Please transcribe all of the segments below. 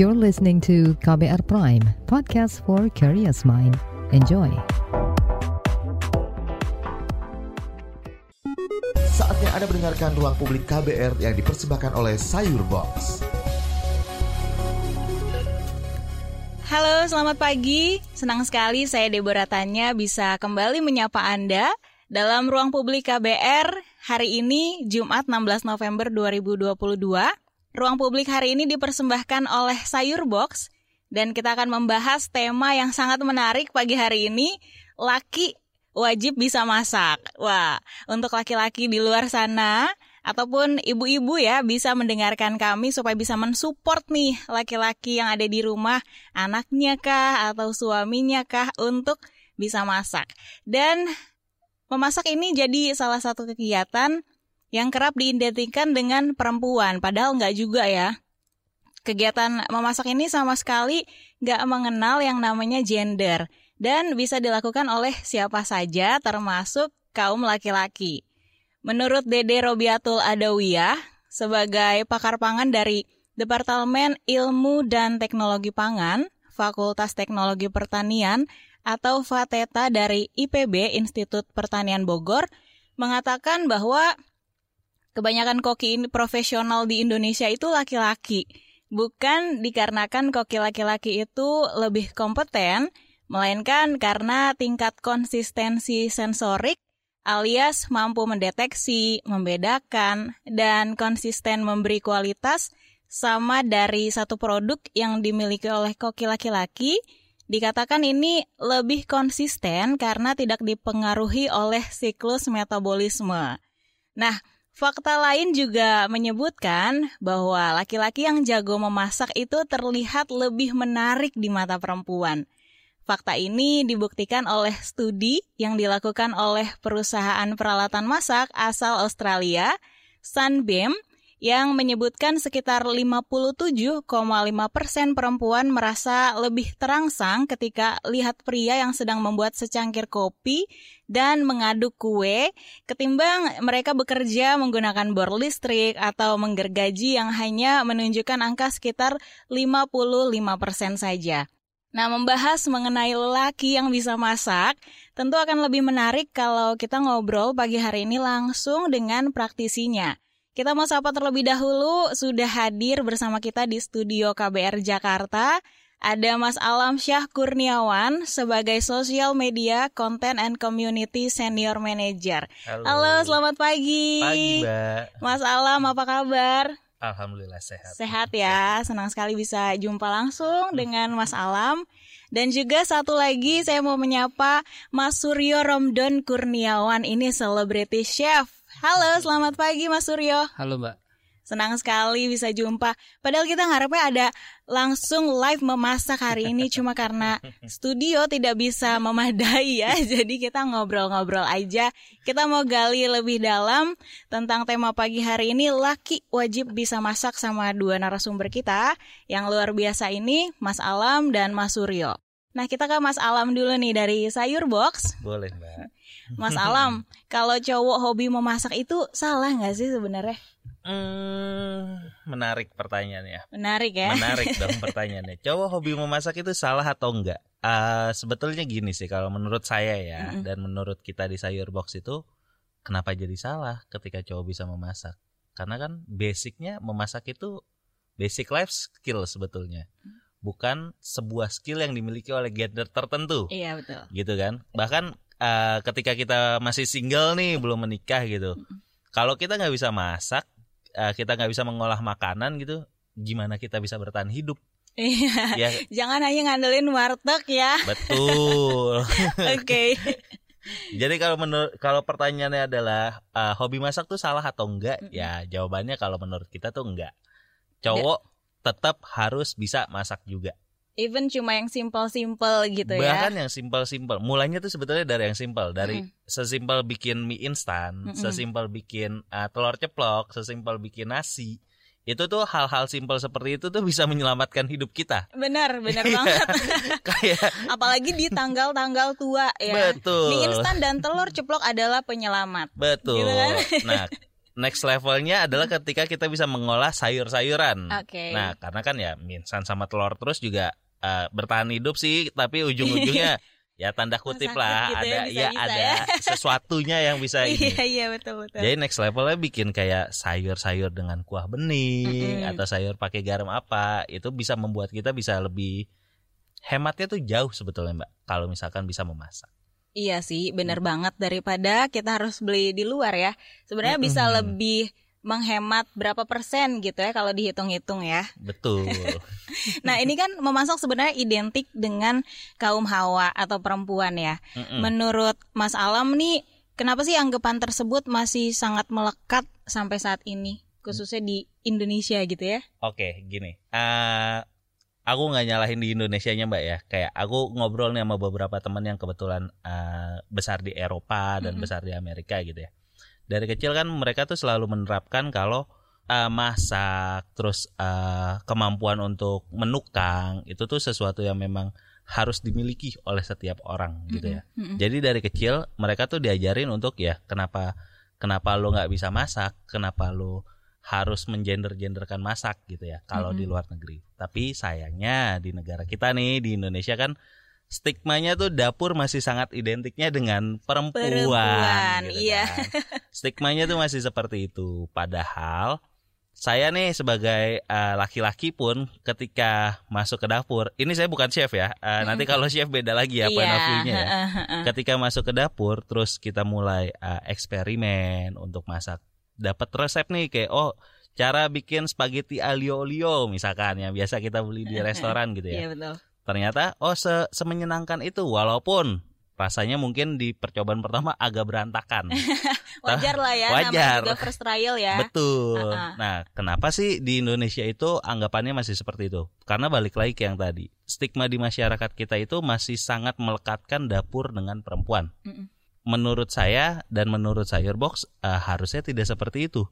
You're listening to KBR Prime, podcast for curious mind. Enjoy. Saatnya Anda mendengarkan ruang publik KBR yang dipersembahkan oleh Sayur Box. Halo, selamat pagi. Senang sekali saya Deborah Tanya bisa kembali menyapa Anda dalam ruang publik KBR hari ini Jumat 16 November 2022. Ruang publik hari ini dipersembahkan oleh Sayur Box dan kita akan membahas tema yang sangat menarik pagi hari ini, laki wajib bisa masak. Wah, untuk laki-laki di luar sana ataupun ibu-ibu ya bisa mendengarkan kami supaya bisa mensupport nih laki-laki yang ada di rumah, anaknya kah atau suaminya kah untuk bisa masak. Dan memasak ini jadi salah satu kegiatan yang kerap diidentikan dengan perempuan, padahal nggak juga ya. Kegiatan memasak ini sama sekali nggak mengenal yang namanya gender dan bisa dilakukan oleh siapa saja termasuk kaum laki-laki. Menurut Dede Robiatul Adawiyah, sebagai pakar pangan dari Departemen Ilmu dan Teknologi Pangan, Fakultas Teknologi Pertanian, atau FATETA dari IPB Institut Pertanian Bogor, mengatakan bahwa kebanyakan koki profesional di Indonesia itu laki-laki. Bukan dikarenakan koki laki-laki itu lebih kompeten, melainkan karena tingkat konsistensi sensorik alias mampu mendeteksi, membedakan, dan konsisten memberi kualitas sama dari satu produk yang dimiliki oleh koki laki-laki, dikatakan ini lebih konsisten karena tidak dipengaruhi oleh siklus metabolisme. Nah, Fakta lain juga menyebutkan bahwa laki-laki yang jago memasak itu terlihat lebih menarik di mata perempuan. Fakta ini dibuktikan oleh studi yang dilakukan oleh perusahaan peralatan masak asal Australia, Sunbeam, yang menyebutkan sekitar 57,5 persen perempuan merasa lebih terangsang ketika lihat pria yang sedang membuat secangkir kopi dan mengaduk kue ketimbang mereka bekerja menggunakan bor listrik atau menggergaji yang hanya menunjukkan angka sekitar 55 persen saja. Nah, membahas mengenai lelaki yang bisa masak, tentu akan lebih menarik kalau kita ngobrol pagi hari ini langsung dengan praktisinya. Kita mau sapa terlebih dahulu, sudah hadir bersama kita di studio KBR Jakarta. Ada Mas Alam Syah Kurniawan sebagai Social Media Content and Community Senior Manager. Halo. Halo, selamat pagi. Pagi, Mbak. Mas Alam, apa kabar? Alhamdulillah sehat. Sehat ya, senang sekali bisa jumpa langsung dengan Mas Alam. Dan juga satu lagi saya mau menyapa Mas Suryo Romdon Kurniawan, ini selebriti chef. Halo, selamat pagi Mas Suryo. Halo, Mbak. Senang sekali bisa jumpa. Padahal kita ngarepnya ada langsung live memasak hari ini cuma karena studio tidak bisa memadai ya. Jadi kita ngobrol-ngobrol aja. Kita mau gali lebih dalam tentang tema pagi hari ini laki wajib bisa masak sama dua narasumber kita yang luar biasa ini Mas Alam dan Mas Suryo. Nah kita ke Mas Alam dulu nih dari Sayur Box. Boleh, Mbak. Mas Alam, kalau cowok hobi memasak itu salah nggak sih sebenarnya? Hmm, menarik pertanyaannya. Menarik ya. Menarik dong pertanyaannya. Cowok hobi memasak itu salah atau enggak? Uh, sebetulnya gini sih kalau menurut saya ya Mm-mm. dan menurut kita di Sayur Box itu kenapa jadi salah ketika cowok bisa memasak? Karena kan basicnya memasak itu basic life skill sebetulnya. Bukan sebuah skill yang dimiliki oleh gender tertentu. Iya betul. gitu kan bahkan eh, ketika kita masih single nih belum menikah gitu. Kalau kita nggak bisa masak eh, kita nggak bisa mengolah makanan gitu gimana kita bisa bertahan hidup? Iya. ya. Jangan hanya ngandelin warteg ya. betul. Oke. jadi kalau menurut kalau pertanyaannya adalah eh, hobi masak tuh salah atau enggak? Mm-mm. ya jawabannya kalau menurut kita tuh enggak. Cowok tetap harus bisa masak juga Even cuma yang simple-simple gitu bahkan ya. yang simpel-simpel mulainya tuh sebetulnya dari yang simpel dari Mm. sesimpel bikin mie instan Mm-mm. sesimpel bikin uh, telur ceplok sesimpel bikin nasi itu tuh hal-hal simpel seperti itu tuh bisa menyelamatkan hidup kita Benar, benar Iya. banget. kayak Apalagi di tanggal-tanggal tua ya. betul Mie instan dan telur ceplok adalah penyelamat. betul Gitu kan? nah next levelnya adalah ketika kita bisa mengolah sayur-sayuran. Oke. Nah, karena kan ya mie instan sama telur terus juga eh, bertahan hidup sih, tapi ujung-ujungnya ya tanda kutip lah gitu ya, ada ya bisa-bisa ada ya. sesuatunya yang bisa ini. Iya iya betul betul. Jadi next levelnya bikin kayak sayur-sayur dengan kuah bening Mm-mm. atau sayur pakai garam apa itu bisa membuat kita bisa lebih hematnya tuh jauh sebetulnya mbak kalau misalkan bisa memasak. Iya sih, bener Hmm. banget daripada kita harus beli di luar ya. Sebenarnya bisa Mm-mm. lebih menghemat berapa persen gitu ya kalau dihitung-hitung ya. Betul. Nah ini kan memasak sebenarnya identik dengan kaum hawa atau perempuan ya. Mm-mm. Menurut Mas Alam nih, kenapa sih anggapan tersebut masih sangat melekat sampai saat ini, khususnya di Indonesia gitu ya? Oke, gini. Eh aku nggak nyalahin di Indonesia-nya mbak ya. Kayak aku ngobrol nih sama beberapa teman yang kebetulan eh, besar di Eropa dan Mm-mm. besar di Amerika gitu ya. Dari kecil kan mereka tuh selalu menerapkan kalau eh, masak, terus eh, kemampuan untuk menukang itu tuh sesuatu yang memang harus dimiliki oleh setiap orang gitu ya. Mm-mm. Jadi dari kecil mereka tuh diajarin untuk ya kenapa kenapa lo nggak bisa masak, kenapa lo harus menggender-genderkan masak gitu ya kalau di Mm-mm. luar negeri. Tapi sayangnya di negara kita nih di Indonesia kan stigmanya tuh dapur masih sangat identiknya dengan perempuan. Perempuan, gitu iya. kan. Stigmanya tuh masih seperti itu. Padahal saya nih sebagai eh, laki-laki pun ketika masuk ke dapur, ini saya bukan chef ya. Eh, Nanti kalau chef beda lagi ya point of view-nya ya ketika masuk ke dapur terus kita mulai uh, eksperimen untuk masak dapat resep nih kayak oh cara bikin spaghetti aglio olio misalkan yang biasa kita beli di restoran gitu Iya ya betul. ternyata oh se semenyenangkan itu walaupun rasanya mungkin di percobaan pertama agak berantakan Wajar lah ya, Wajar. namanya juga first trial ya. betul Uh-uh. nah kenapa sih di Indonesia itu anggapannya masih seperti itu karena balik lagi ke yang tadi stigma di masyarakat kita itu masih sangat melekatkan dapur dengan perempuan Mm-mm. Menurut saya dan menurut Sayurbox eh, harusnya tidak seperti itu.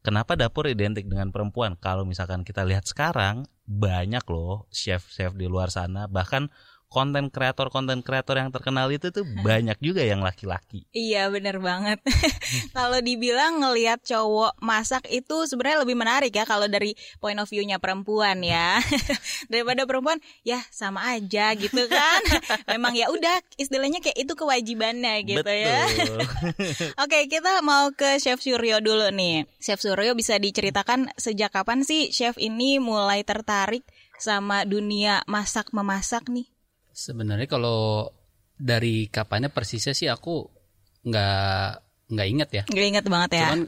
Kenapa dapur identik dengan perempuan? Kalau misalkan kita lihat sekarang banyak loh chef-chef di luar sana, bahkan konten kreator konten kreator yang terkenal itu tuh banyak juga yang laki-laki. Iya bener banget. kalau dibilang ngelihat cowok masak itu sebenarnya lebih menarik ya kalau dari point of view-nya perempuan ya daripada perempuan ya sama aja gitu kan. Memang ya udah istilahnya kayak itu kewajibannya gitu ya. Betul. Oke kita mau ke Chef Suryo dulu nih. Chef Suryo bisa diceritakan sejak kapan sih chef ini mulai tertarik sama dunia masak memasak nih? Sebenarnya kalau dari kapannya persisnya sih aku nggak nggak inget ya. Gak inget banget ya. Cuman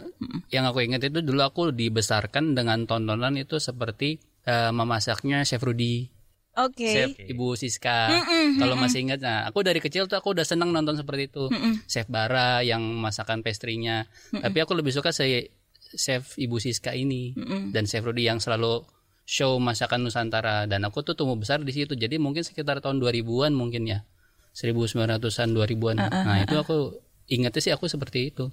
yang aku ingat itu dulu aku dibesarkan dengan tontonan itu seperti eh, memasaknya Chef Rudy, Oke. Chef Ibu Siska. Kalau masih ingat, nah aku dari kecil tuh aku udah senang nonton seperti itu. Mm-mm. Chef Bara yang masakan pastry-nya. Tapi aku lebih suka si Chef Ibu Siska ini Mm-mm. dan Chef Rudy yang selalu show masakan Nusantara dan aku tuh tumbuh besar di situ. Jadi mungkin sekitar tahun 2000-an mungkin ya. 1900-an 2000-an. Nah, itu aku ingatnya sih aku seperti itu.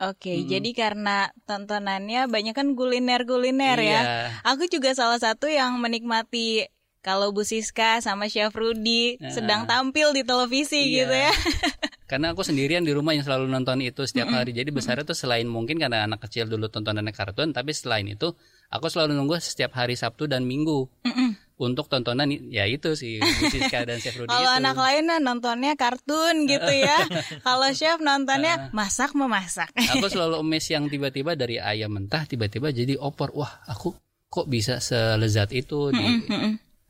Oke, jadi karena tontonannya banyak kan kuliner-kuliner ya. Iya. Aku juga salah satu yang menikmati kalau Bu Siska sama Chef Rudy sedang tampil di televisi Iya. gitu ya. Karena aku sendirian di rumah yang selalu nonton itu setiap hari. Jadi besarnya tuh selain mungkin karena anak kecil dulu tontonannya kartun, tapi selain itu aku selalu nunggu setiap hari Sabtu dan Minggu untuk tontonan ya itu sih Siska dan Chef Rudy Kalau itu. anak lain nah, nontonnya kartun gitu ya. Kalau chef nontonnya masak memasak. Aku selalu emes yang tiba-tiba dari ayam mentah tiba-tiba jadi opor. Wah, aku kok bisa selezat itu di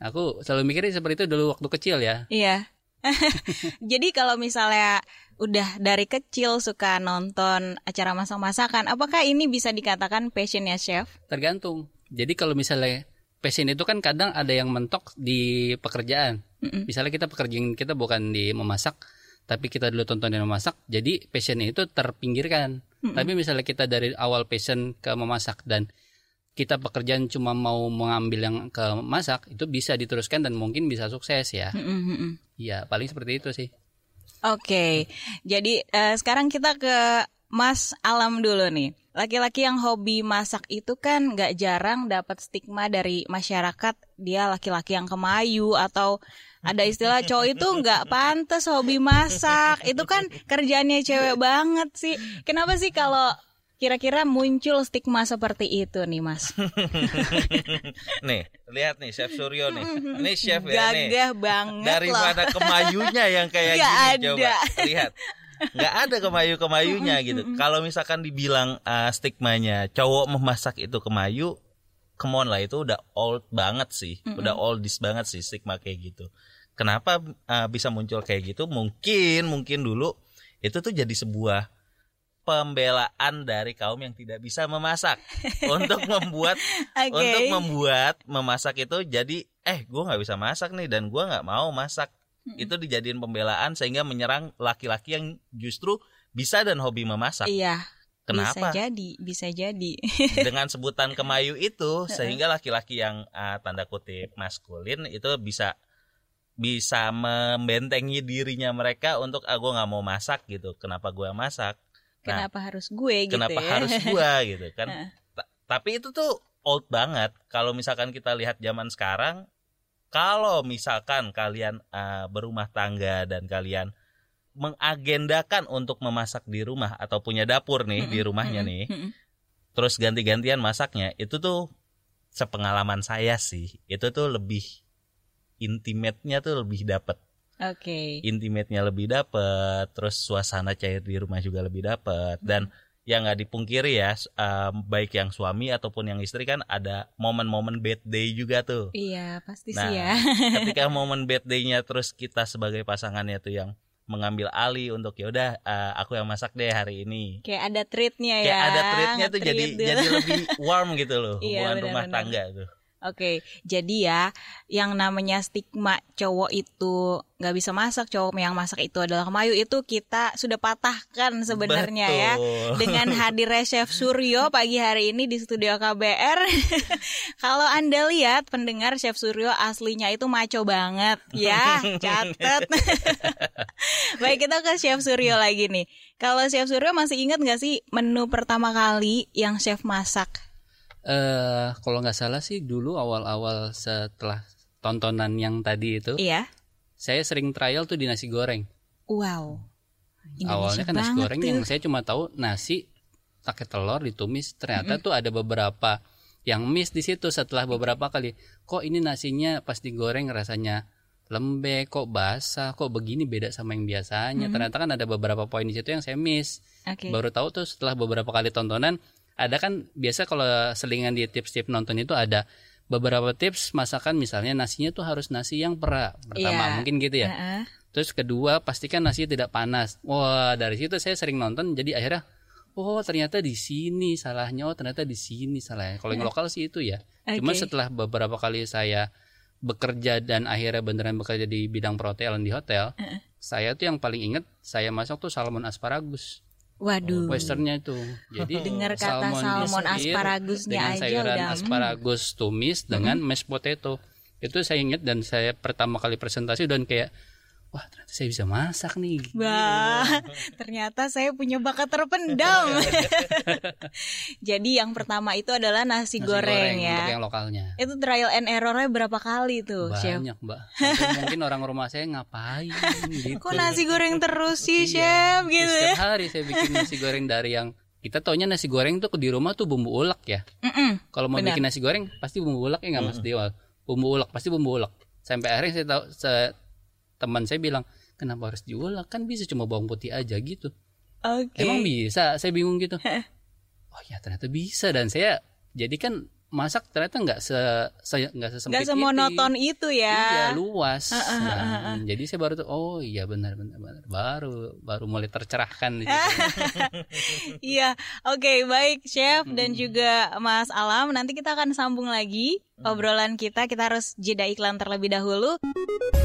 Aku selalu mikirnya seperti itu dulu waktu kecil ya. Iya. Jadi kalau misalnya udah dari kecil suka nonton acara masak-masakan, apakah ini bisa dikatakan passionnya chef? Tergantung. Jadi kalau misalnya passion itu kan kadang ada yang mentok di pekerjaan. Misalnya kita pekerjaan kita bukan di memasak, tapi kita dulu tontonin memasak, jadi passion itu terpinggirkan. Tapi misalnya kita dari awal passion ke memasak dan kita pekerjaan cuma mau mengambil yang ke masak, itu bisa diteruskan dan mungkin bisa sukses ya. Iya, paling seperti itu sih. Oke, jadi eh, sekarang kita ke Mas Alam dulu nih. Laki-laki yang hobi masak itu kan nggak jarang dapat stigma dari masyarakat dia laki-laki yang kemayu atau ada istilah cowok itu nggak pantas hobi masak. Itu kan kerjaannya cewek banget sih. Kenapa sih kalau kira-kira muncul stigma seperti itu nih Mas? nih, lihat nih Chef Suryo nih. Ini chef ya nih. Gagah banget Daripada loh. kemayunya yang kayak Nggak gini ada. coba lihat. nggak ada kemayu-kemayunya gitu. Kalau misalkan dibilang uh, stigmanya cowok memasak itu kemayu, come on lah itu udah old banget sih. Udah oldies banget sih stigma kayak gitu. Kenapa uh, bisa muncul kayak gitu? Mungkin mungkin dulu itu tuh jadi sebuah pembelaan dari kaum yang tidak bisa memasak. Untuk membuat Oke. untuk membuat memasak itu jadi eh gue nggak bisa masak nih dan gue nggak mau masak. Itu dijadiin pembelaan sehingga menyerang laki-laki yang justru bisa dan hobi memasak. Iya. kenapa? Bisa jadi, bisa jadi. dengan sebutan kemayu itu sehingga laki-laki yang ah, tanda kutip maskulin itu bisa bisa membentengi dirinya mereka untuk ah gue nggak mau masak gitu. Kenapa gue yang Nah, Kenapa harus gue gitu kenapa ya? harus gua gitu kan? Tapi itu tuh old banget. Kalau misalkan kita lihat zaman sekarang kalau misalkan kalian uh, berumah tangga dan kalian mengagendakan untuk memasak di rumah atau punya dapur nih di rumahnya nih terus ganti-gantian masaknya itu tuh sepengalaman saya sih. Itu tuh lebih intimate-nya tuh lebih dapet Oke. intimate-nya lebih dapet, terus suasana cair di rumah juga lebih dapet dan yang nggak dipungkiri ya, um, baik yang suami ataupun yang istri kan ada momen-momen bad day juga tuh. Iya, pasti Nah, sih ya. ketika momen bad day-nya terus kita sebagai pasangannya tuh yang mengambil alih untuk ya udah uh, aku yang masak deh hari ini. Kayak ada treatnya ya. Kayak ada treatnya tuh jadi dulu. jadi lebih warm gitu loh Iya, hubungan rumah benar-benar. tangga tuh. Oke, jadi ya yang namanya stigma cowok itu nggak bisa masak, cowok yang masak itu adalah kemayu itu kita sudah patahkan sebenarnya ya Betul. dengan hadirnya Chef Suryo pagi hari ini di studio KBR. Kalau anda lihat pendengar Chef Suryo aslinya itu maco banget ya, catet. Baik kita ke Chef Suryo lagi nih. Kalau Chef Suryo masih ingat nggak sih menu pertama kali yang Chef masak? Eh kalau nggak salah sih dulu awal-awal setelah tontonan yang tadi itu, Iya. saya sering trial tuh di nasi goreng. Wow. Awalnya kan nasi goreng tuh. yang saya cuma tahu nasi pakai telur ditumis. Ternyata tuh ada beberapa yang miss di situ setelah beberapa kali. Kok ini nasinya pas digoreng rasanya lembek, kok basah, kok begini beda sama yang biasanya. Ternyata kan ada beberapa poin di situ yang saya miss. Oke. Baru tahu tuh setelah beberapa kali tontonan ada kan biasa kalau selingan di tips-tips nonton itu ada beberapa tips masakan misalnya nasinya tuh harus nasi yang perak pertama Iya. mungkin gitu ya. Heeh. Terus kedua pastikan nasinya tidak panas. Wah dari situ saya sering nonton jadi akhirnya oh ternyata di sini salahnya oh ternyata di sini salahnya. Kalau yang lokal sih itu ya. Cuma Oke. setelah beberapa kali saya bekerja dan akhirnya beneran bekerja di bidang perhotelan di hotel, saya tuh yang paling inget saya masak tuh salmon asparagus. Waduh. Westernnya itu. Jadi Dengar kata salmon disisir asparagusnya dengan aja sayuran udah, hmm. asparagus tumis dengan mashed potato. Itu saya ingat dan saya pertama kali presentasi dan kayak wah ternyata saya bisa masak nih. Wah, ternyata saya punya bakat terpendam. Jadi yang pertama itu adalah nasi, Nasi goreng, Untuk ya. yang lokalnya. Itu trial and errornya berapa kali tuh, Chef? Banyak, Mbak. Sampai mungkin orang rumah saya ngapain gitu. Kok nasi goreng terus sih, Iya. Chef? Gitu ya. Setiap hari saya bikin nasi goreng dari yang kita taunya nasi goreng tuh di rumah tuh bumbu ulek ya. Mm-mm. Kalau mau Benar. bikin nasi goreng pasti bumbu ulek ya nggak Mas Dewa. Bumbu ulek pasti bumbu ulek. Sampai akhirnya saya tahu se- teman saya bilang kenapa harus diulek kan bisa cuma bawang putih aja gitu. Oke. Emang bisa? Saya bingung gitu. oh ya ternyata bisa dan saya jadi kan masak ternyata nggak se, se nggak sesempit Gak semonoton itu Iya ya. luas. Nah, jadi saya baru tuh oh iya benar benar benar baru baru mulai tercerahkan. Iya, oke baik Chef dan juga Mas Alam. Nanti kita akan sambung lagi obrolan kita. Kita harus jeda iklan terlebih dahulu.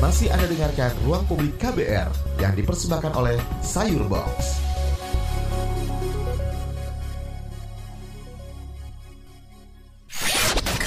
Masih Anda dengarkan Ruang Publik KBR yang dipersembahkan oleh Sayur Box.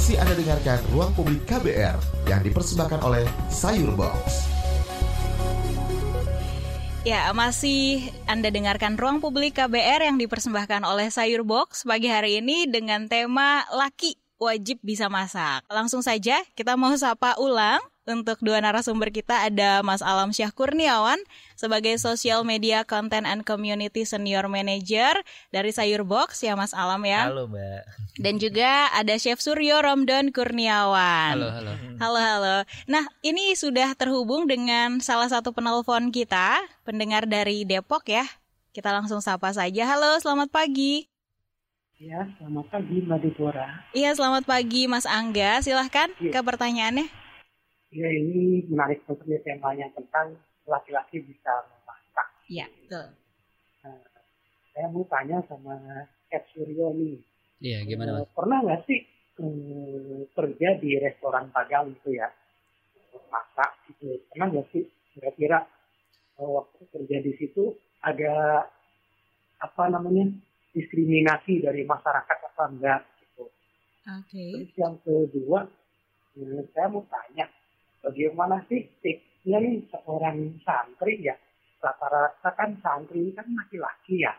Masih Anda dengarkan Ruang Publik KBR yang dipersembahkan oleh Sayur Box. Ya, masih Anda dengarkan Ruang Publik KBR yang dipersembahkan oleh Sayur Box pagi hari ini dengan tema Laki Wajib Bisa Masak. Langsung saja kita mau sapa ulang untuk dua narasumber kita ada Mas Alam Syah Kurniawan sebagai Social Media Content and Community Senior Manager dari Sayur Box ya Mas Alam ya. Halo Mbak. Dan juga ada Chef Suryo Romdon Kurniawan. Halo, halo. Halo, halo. Nah, ini sudah terhubung dengan salah satu penelpon kita, pendengar dari Depok ya. Kita langsung sapa saja. Halo, selamat pagi. Ya, selamat pagi Mbak Deborah. Iya, selamat pagi Mas Angga. Silahkan Iya. ke pertanyaannya. Ya, ini menarik sekali temanya tentang laki-laki bisa memasak. Iya, betul. Nah, saya mau tanya sama Chef Suryo nih. Iya, gimana Eh, mas? Pernah nggak sih eh, kerja di restoran Padang gitu ya? Masak gitu. Pernah nggak sih kira-kira eh, waktu kerja di situ ada apa namanya diskriminasi dari masyarakat apa enggak gitu. Oke. Terus yang kedua, eh, saya mau tanya, bagaimana sih tipsnya nih seorang santri ya? Rata-rata kan santri ini kan laki-laki ya.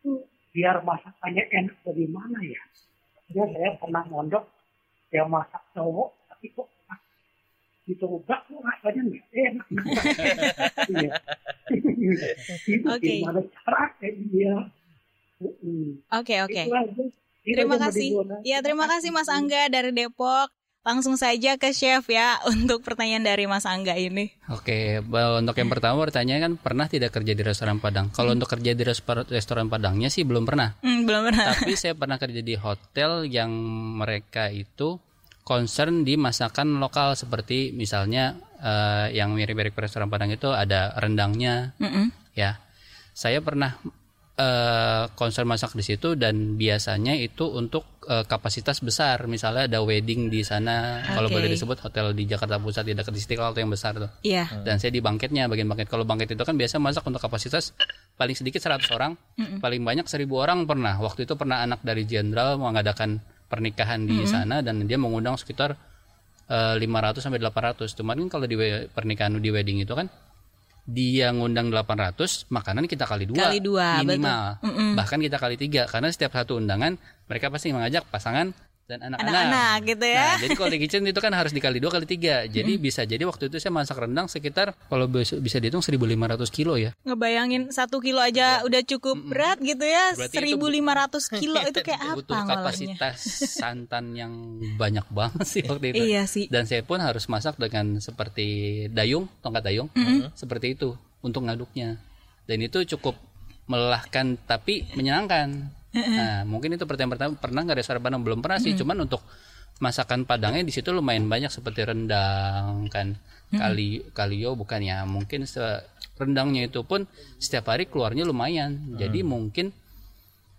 Itu biar masakannya enak bagaimana ya? Ya saya pernah mondok, yang masak cowok, tapi kok pas dicoba kok rasanya nggak enak. Iya. Itu Oke. gimana cara dia? Oke, oke. Itu. Itu Terima kasih. Ya, terima kasih Mas Angga dari Depok. Langsung saja ke Chef ya untuk pertanyaan dari Mas Angga ini. Oke, untuk yang pertama bertanya kan pernah tidak kerja di restoran Padang? Kalau untuk kerja di restoran Padangnya sih belum pernah. Hmm, belum pernah. Tapi saya pernah kerja di hotel yang mereka itu concern di masakan lokal seperti misalnya eh, yang mirip-mirip restoran Padang itu ada rendangnya, Mm-mm. ya. Saya pernah eh concern masak di situ dan biasanya itu untuk eh, kapasitas besar. Misalnya ada wedding di sana, kalau Oke. boleh disebut hotel di Jakarta Pusat di dekat Istiqlal yang besar tuh. Iya. Dan saya di bangketnya, bagian bangket. Kalau bangket itu kan biasa masak untuk kapasitas paling sedikit 100 orang, paling banyak 1000 orang pernah. Waktu itu pernah anak dari jenderal mengadakan pernikahan di sana dan dia mengundang sekitar eh, 500 sampai 800. Cuman kan kalau di pernikahan di wedding itu kan dia ngundang 800, makanan kita kali dua, Kali dua, minimal. betul. Mm-mm. Bahkan kita kali tiga karena setiap satu undangan mereka pasti mengajak pasangan dan anak-anak. Gitu ya. Nah, jadi kalau di kitchen itu kan harus dikali dua kali tiga. Jadi bisa jadi waktu itu saya masak rendang sekitar kalau bisa, dihitung 1.500 kilo ya. Ngebayangin satu kilo aja udah cukup berat gitu ya. Berarti itu 1500 kilo itu kayak apa Butuh ngolahnya? kapasitas santan yang banyak banget sih waktu itu. Iya sih. Dan saya pun harus masak dengan seperti dayung, tongkat dayung, seperti itu untuk ngaduknya. Dan itu cukup melelahkan tapi menyenangkan. Nah, mungkin itu pertanyaan pertama pernah nggak restoran Padang belum pernah sih, cuman untuk masakan Padangnya di situ lumayan banyak seperti rendang kan? Kali kalio bukan ya. Mungkin rendangnya itu pun setiap hari keluarnya lumayan. Jadi mungkin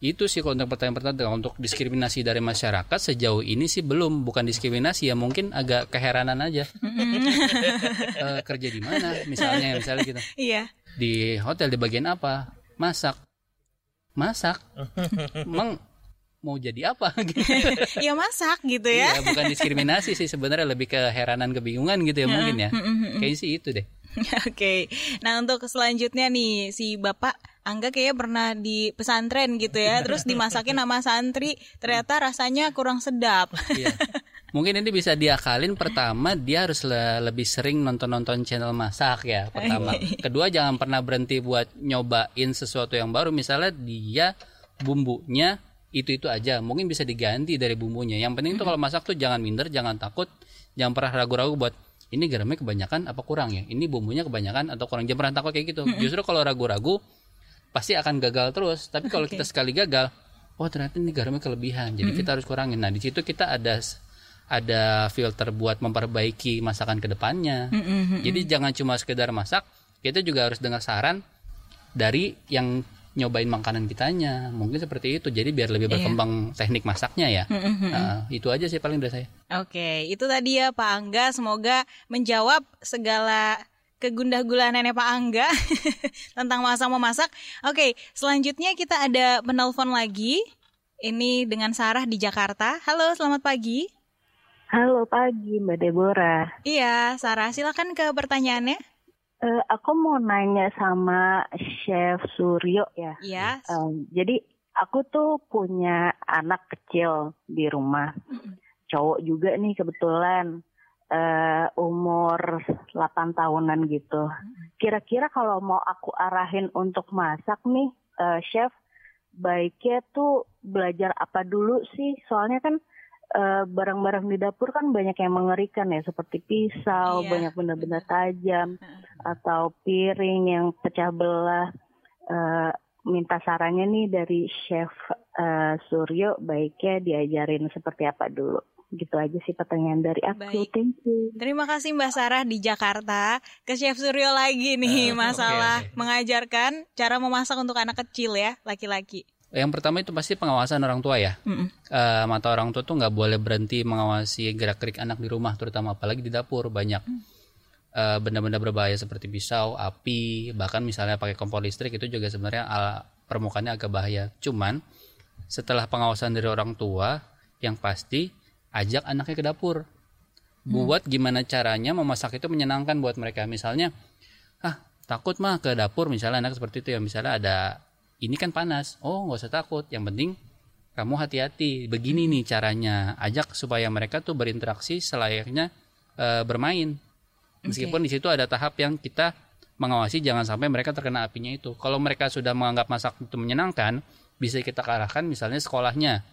itu sih kalau untuk pertanyaan pertama untuk diskriminasi dari masyarakat sejauh ini sih belum. Bukan diskriminasi ya mungkin agak keheranan aja. Eh, kerja di mana? Misalnya misalnya gitu. Iya. di hotel di bagian apa? Masak masak emang mau jadi apa gitu Ya masak gitu ya. Iya, bukan diskriminasi sih sebenarnya lebih keheranan kebingungan gitu ya mungkin ya kayaknya sih itu deh Oke. Nah, untuk selanjutnya nih si Bapak Angga kayaknya pernah di pesantren gitu ya. Terus dimasakin sama santri, ternyata rasanya kurang sedap. Iya. Mungkin ini bisa diakalin pertama dia harus le- lebih sering nonton-nonton channel masak ya pertama. Kedua jangan pernah berhenti buat nyobain sesuatu yang baru misalnya dia bumbunya itu-itu aja. Mungkin bisa diganti dari bumbunya. Yang penting tuh kalau masak tuh jangan minder, jangan takut, jangan pernah ragu-ragu buat ini garamnya kebanyakan apa kurang ya? Ini bumbunya kebanyakan atau kurang. Jangan pernah takut kayak gitu. Justru kalau ragu-ragu pasti akan gagal terus. Tapi kalau Oke. kita sekali gagal, oh ternyata ini garamnya kelebihan. Jadi kita harus kurangin. Nah, di situ kita ada ada filter buat memperbaiki masakan ke depannya. Jadi jangan cuma sekedar masak, kita juga harus dengar saran dari yang nyobain makanan kitanya. Mungkin seperti itu. Jadi biar lebih Iya. berkembang teknik masaknya ya. Nah, itu aja sih paling dari saya. Oke, itu tadi ya Pak Angga. Semoga menjawab segala kegundah gulanannya Pak Angga tentang masak memasak. Oke, selanjutnya kita ada penelpon lagi. Ini dengan Sarah di Jakarta. Halo, selamat pagi. Halo pagi Mbak Deborah. Iya, Sarah, silakan ke pertanyaannya. Eh, aku mau nanya sama Chef Suryo ya. Iya. Em, jadi aku tuh punya anak kecil di rumah. Cowok juga nih kebetulan. eh umur 8 tahunan gitu. Kira-kira kalau mau aku arahin untuk masak nih, eh, Chef, baiknya tuh belajar apa dulu sih? Soalnya kan eh, barang-barang di dapur kan banyak yang mengerikan ya, seperti pisau, Iya, banyak benda-benda tajam, atau piring yang pecah belah. Eh, minta sarannya nih dari Chef eh, Suryo, baiknya diajarin seperti apa dulu. Gitu aja sih pertanyaan dari aku. Baik. Thank you. Terima kasih Mbak Sarah di Jakarta. Ke Chef Suryo lagi nih Eh, masalah oke. mengajarkan cara memasak untuk anak kecil ya, laki-laki. Yang pertama itu pasti pengawasan orang tua ya. Mm-mm. Eh, mata orang tua tuh nggak boleh berhenti mengawasi gerak-gerik anak di rumah, terutama apalagi di dapur banyak eh, benda-benda berbahaya seperti pisau, api, bahkan misalnya pakai kompor listrik itu juga sebenarnya permukaannya agak bahaya. Cuman setelah pengawasan dari orang tua, yang pasti ajak anaknya ke dapur. Buat gimana caranya memasak itu menyenangkan buat mereka. Misalnya, ah takut mah ke dapur misalnya anak seperti itu ya misalnya ada ini kan panas. Oh nggak usah takut. Yang penting kamu hati-hati. Begini nih caranya. Ajak supaya mereka tuh berinteraksi selayaknya eh, bermain. Meskipun di situ ada tahap yang kita mengawasi jangan sampai mereka terkena apinya itu. Kalau mereka sudah menganggap masak itu menyenangkan bisa kita arahkan misalnya sekolahnya.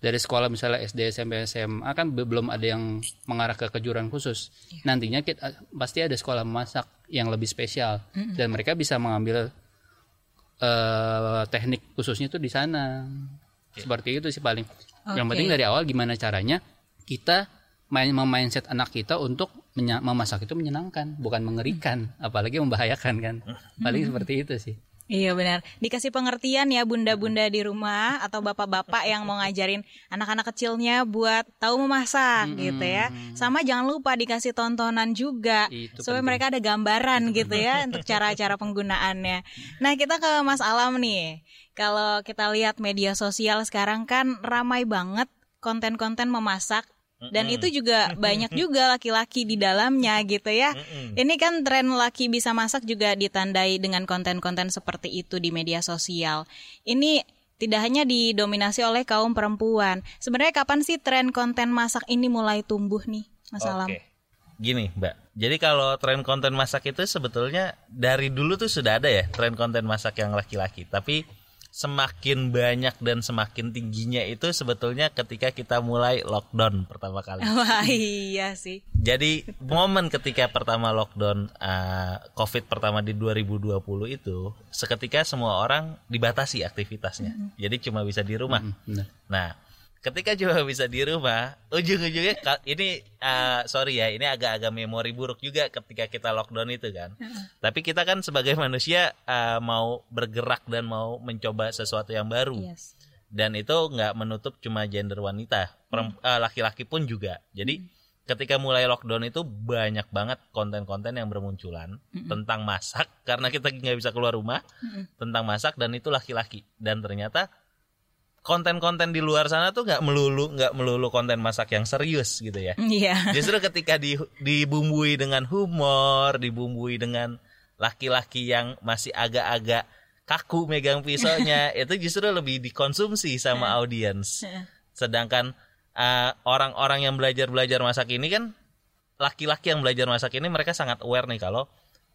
Dari sekolah misalnya SD SMP SMA kan be- belum ada yang mengarah ke kejuruan khusus. Nantinya kita pasti ada sekolah memasak yang lebih spesial. Dan mereka bisa mengambil eh, teknik khususnya itu di sana. Seperti itu sih paling. Yang Oke. penting dari awal gimana caranya kita main mindset anak kita untuk memasak itu menyenangkan bukan mengerikan apalagi membahayakan kan. Paling seperti itu sih Iya benar. Dikasih pengertian ya bunda-bunda di rumah atau bapak-bapak yang mau ngajarin anak-anak kecilnya buat tahu memasak gitu ya. Sama jangan lupa dikasih tontonan juga Itu supaya penting. mereka ada gambaran gitu ya untuk cara-cara penggunaannya. Nah, kita ke Mas Alam nih. Kalau kita lihat media sosial sekarang kan ramai banget konten-konten memasak dan itu juga banyak juga laki-laki di dalamnya gitu ya. Ini kan tren laki bisa masak juga ditandai dengan konten-konten seperti itu di media sosial. Ini tidak hanya didominasi oleh kaum perempuan. Sebenarnya kapan sih tren konten masak ini mulai tumbuh nih, Mas Alam? Oke. Gini, Mbak. Jadi kalau tren konten masak itu sebetulnya dari dulu tuh sudah ada ya tren konten masak yang laki-laki. Tapi semakin banyak dan semakin tingginya itu sebetulnya ketika kita mulai lockdown pertama kali. Wah iya sih. Jadi momen ketika pertama lockdown uh, COVID pertama di 2020 itu seketika semua orang dibatasi aktivitasnya. Jadi cuma bisa di rumah. benar. Nah, ketika cuma bisa di rumah, ujung-ujungnya ini uh, sorry ya, ini agak-agak memori buruk juga ketika kita lockdown itu kan. Tapi kita kan sebagai manusia uh, mau bergerak dan mau mencoba sesuatu yang baru. Yes. Dan itu nggak menutup cuma gender wanita, perem- uh, laki-laki pun juga. Jadi ketika mulai lockdown itu banyak banget konten-konten yang bermunculan tentang masak karena kita nggak bisa keluar rumah tentang masak dan itu laki-laki dan ternyata konten-konten di luar sana tuh nggak melulu nggak melulu konten masak yang serius gitu ya. Iya. justru ketika di, dibumbui dengan humor dibumbui dengan laki-laki yang masih agak-agak kaku megang pisaunya itu justru lebih dikonsumsi sama audiens. Sedangkan uh, orang-orang yang belajar belajar masak ini kan laki-laki yang belajar masak ini mereka sangat aware nih kalau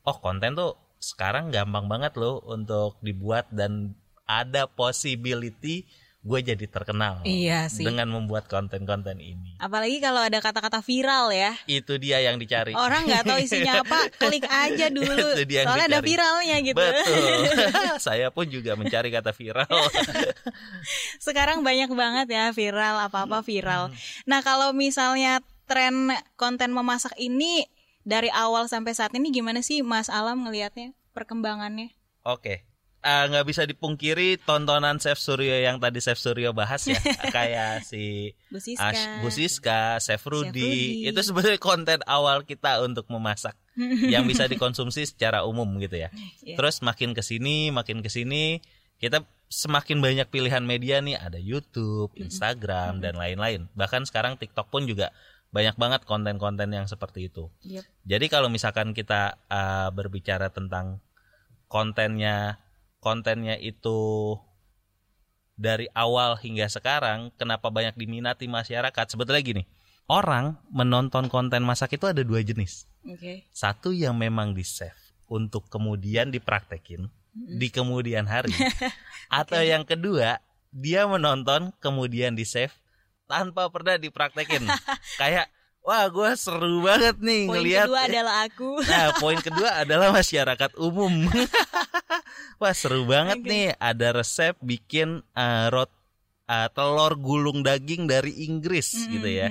oh konten tuh sekarang gampang banget loh untuk dibuat dan ada possibility gue jadi terkenal Iya sih. dengan membuat konten-konten ini. Apalagi kalau ada kata-kata viral ya. Itu dia yang dicari. Orang nggak tahu isinya apa, klik aja dulu. Itu dia yang Soalnya ada dicari. viralnya gitu. Betul. Saya pun juga mencari kata viral. Sekarang banyak banget ya viral, apa-apa viral. Nah, kalau misalnya tren konten memasak ini dari awal sampai saat ini gimana sih Mas Alam ngelihatnya perkembangannya? Oke. Eh, nggak bisa dipungkiri tontonan Chef Suryo yang tadi Chef Suryo bahas ya kayak si Bu Siska. Ash, Bu Siska, Chef Rudy, Rudy. itu sebenarnya konten awal kita untuk memasak yang bisa dikonsumsi secara umum gitu ya. Iya. Terus makin ke sini, makin ke sini kita semakin banyak pilihan media nih, ada YouTube, Instagram dan lain-lain. Bahkan sekarang TikTok pun juga banyak banget konten-konten yang seperti itu. Yep. Jadi kalau misalkan kita uh, berbicara tentang kontennya kontennya itu dari awal hingga sekarang kenapa banyak diminati masyarakat? Sebetulnya gini orang menonton konten masak itu ada dua jenis. Oke. satu yang memang di save untuk kemudian dipraktekin di kemudian hari. Atau yang kedua dia menonton kemudian di save tanpa pernah dipraktekin. Kayak wah gue seru banget nih Poin ngelihat kedua adalah aku. Nah, poin kedua adalah masyarakat umum. Wah, seru banget Oke. nih ada resep bikin uh, rot uh, telur gulung daging dari Inggris gitu ya.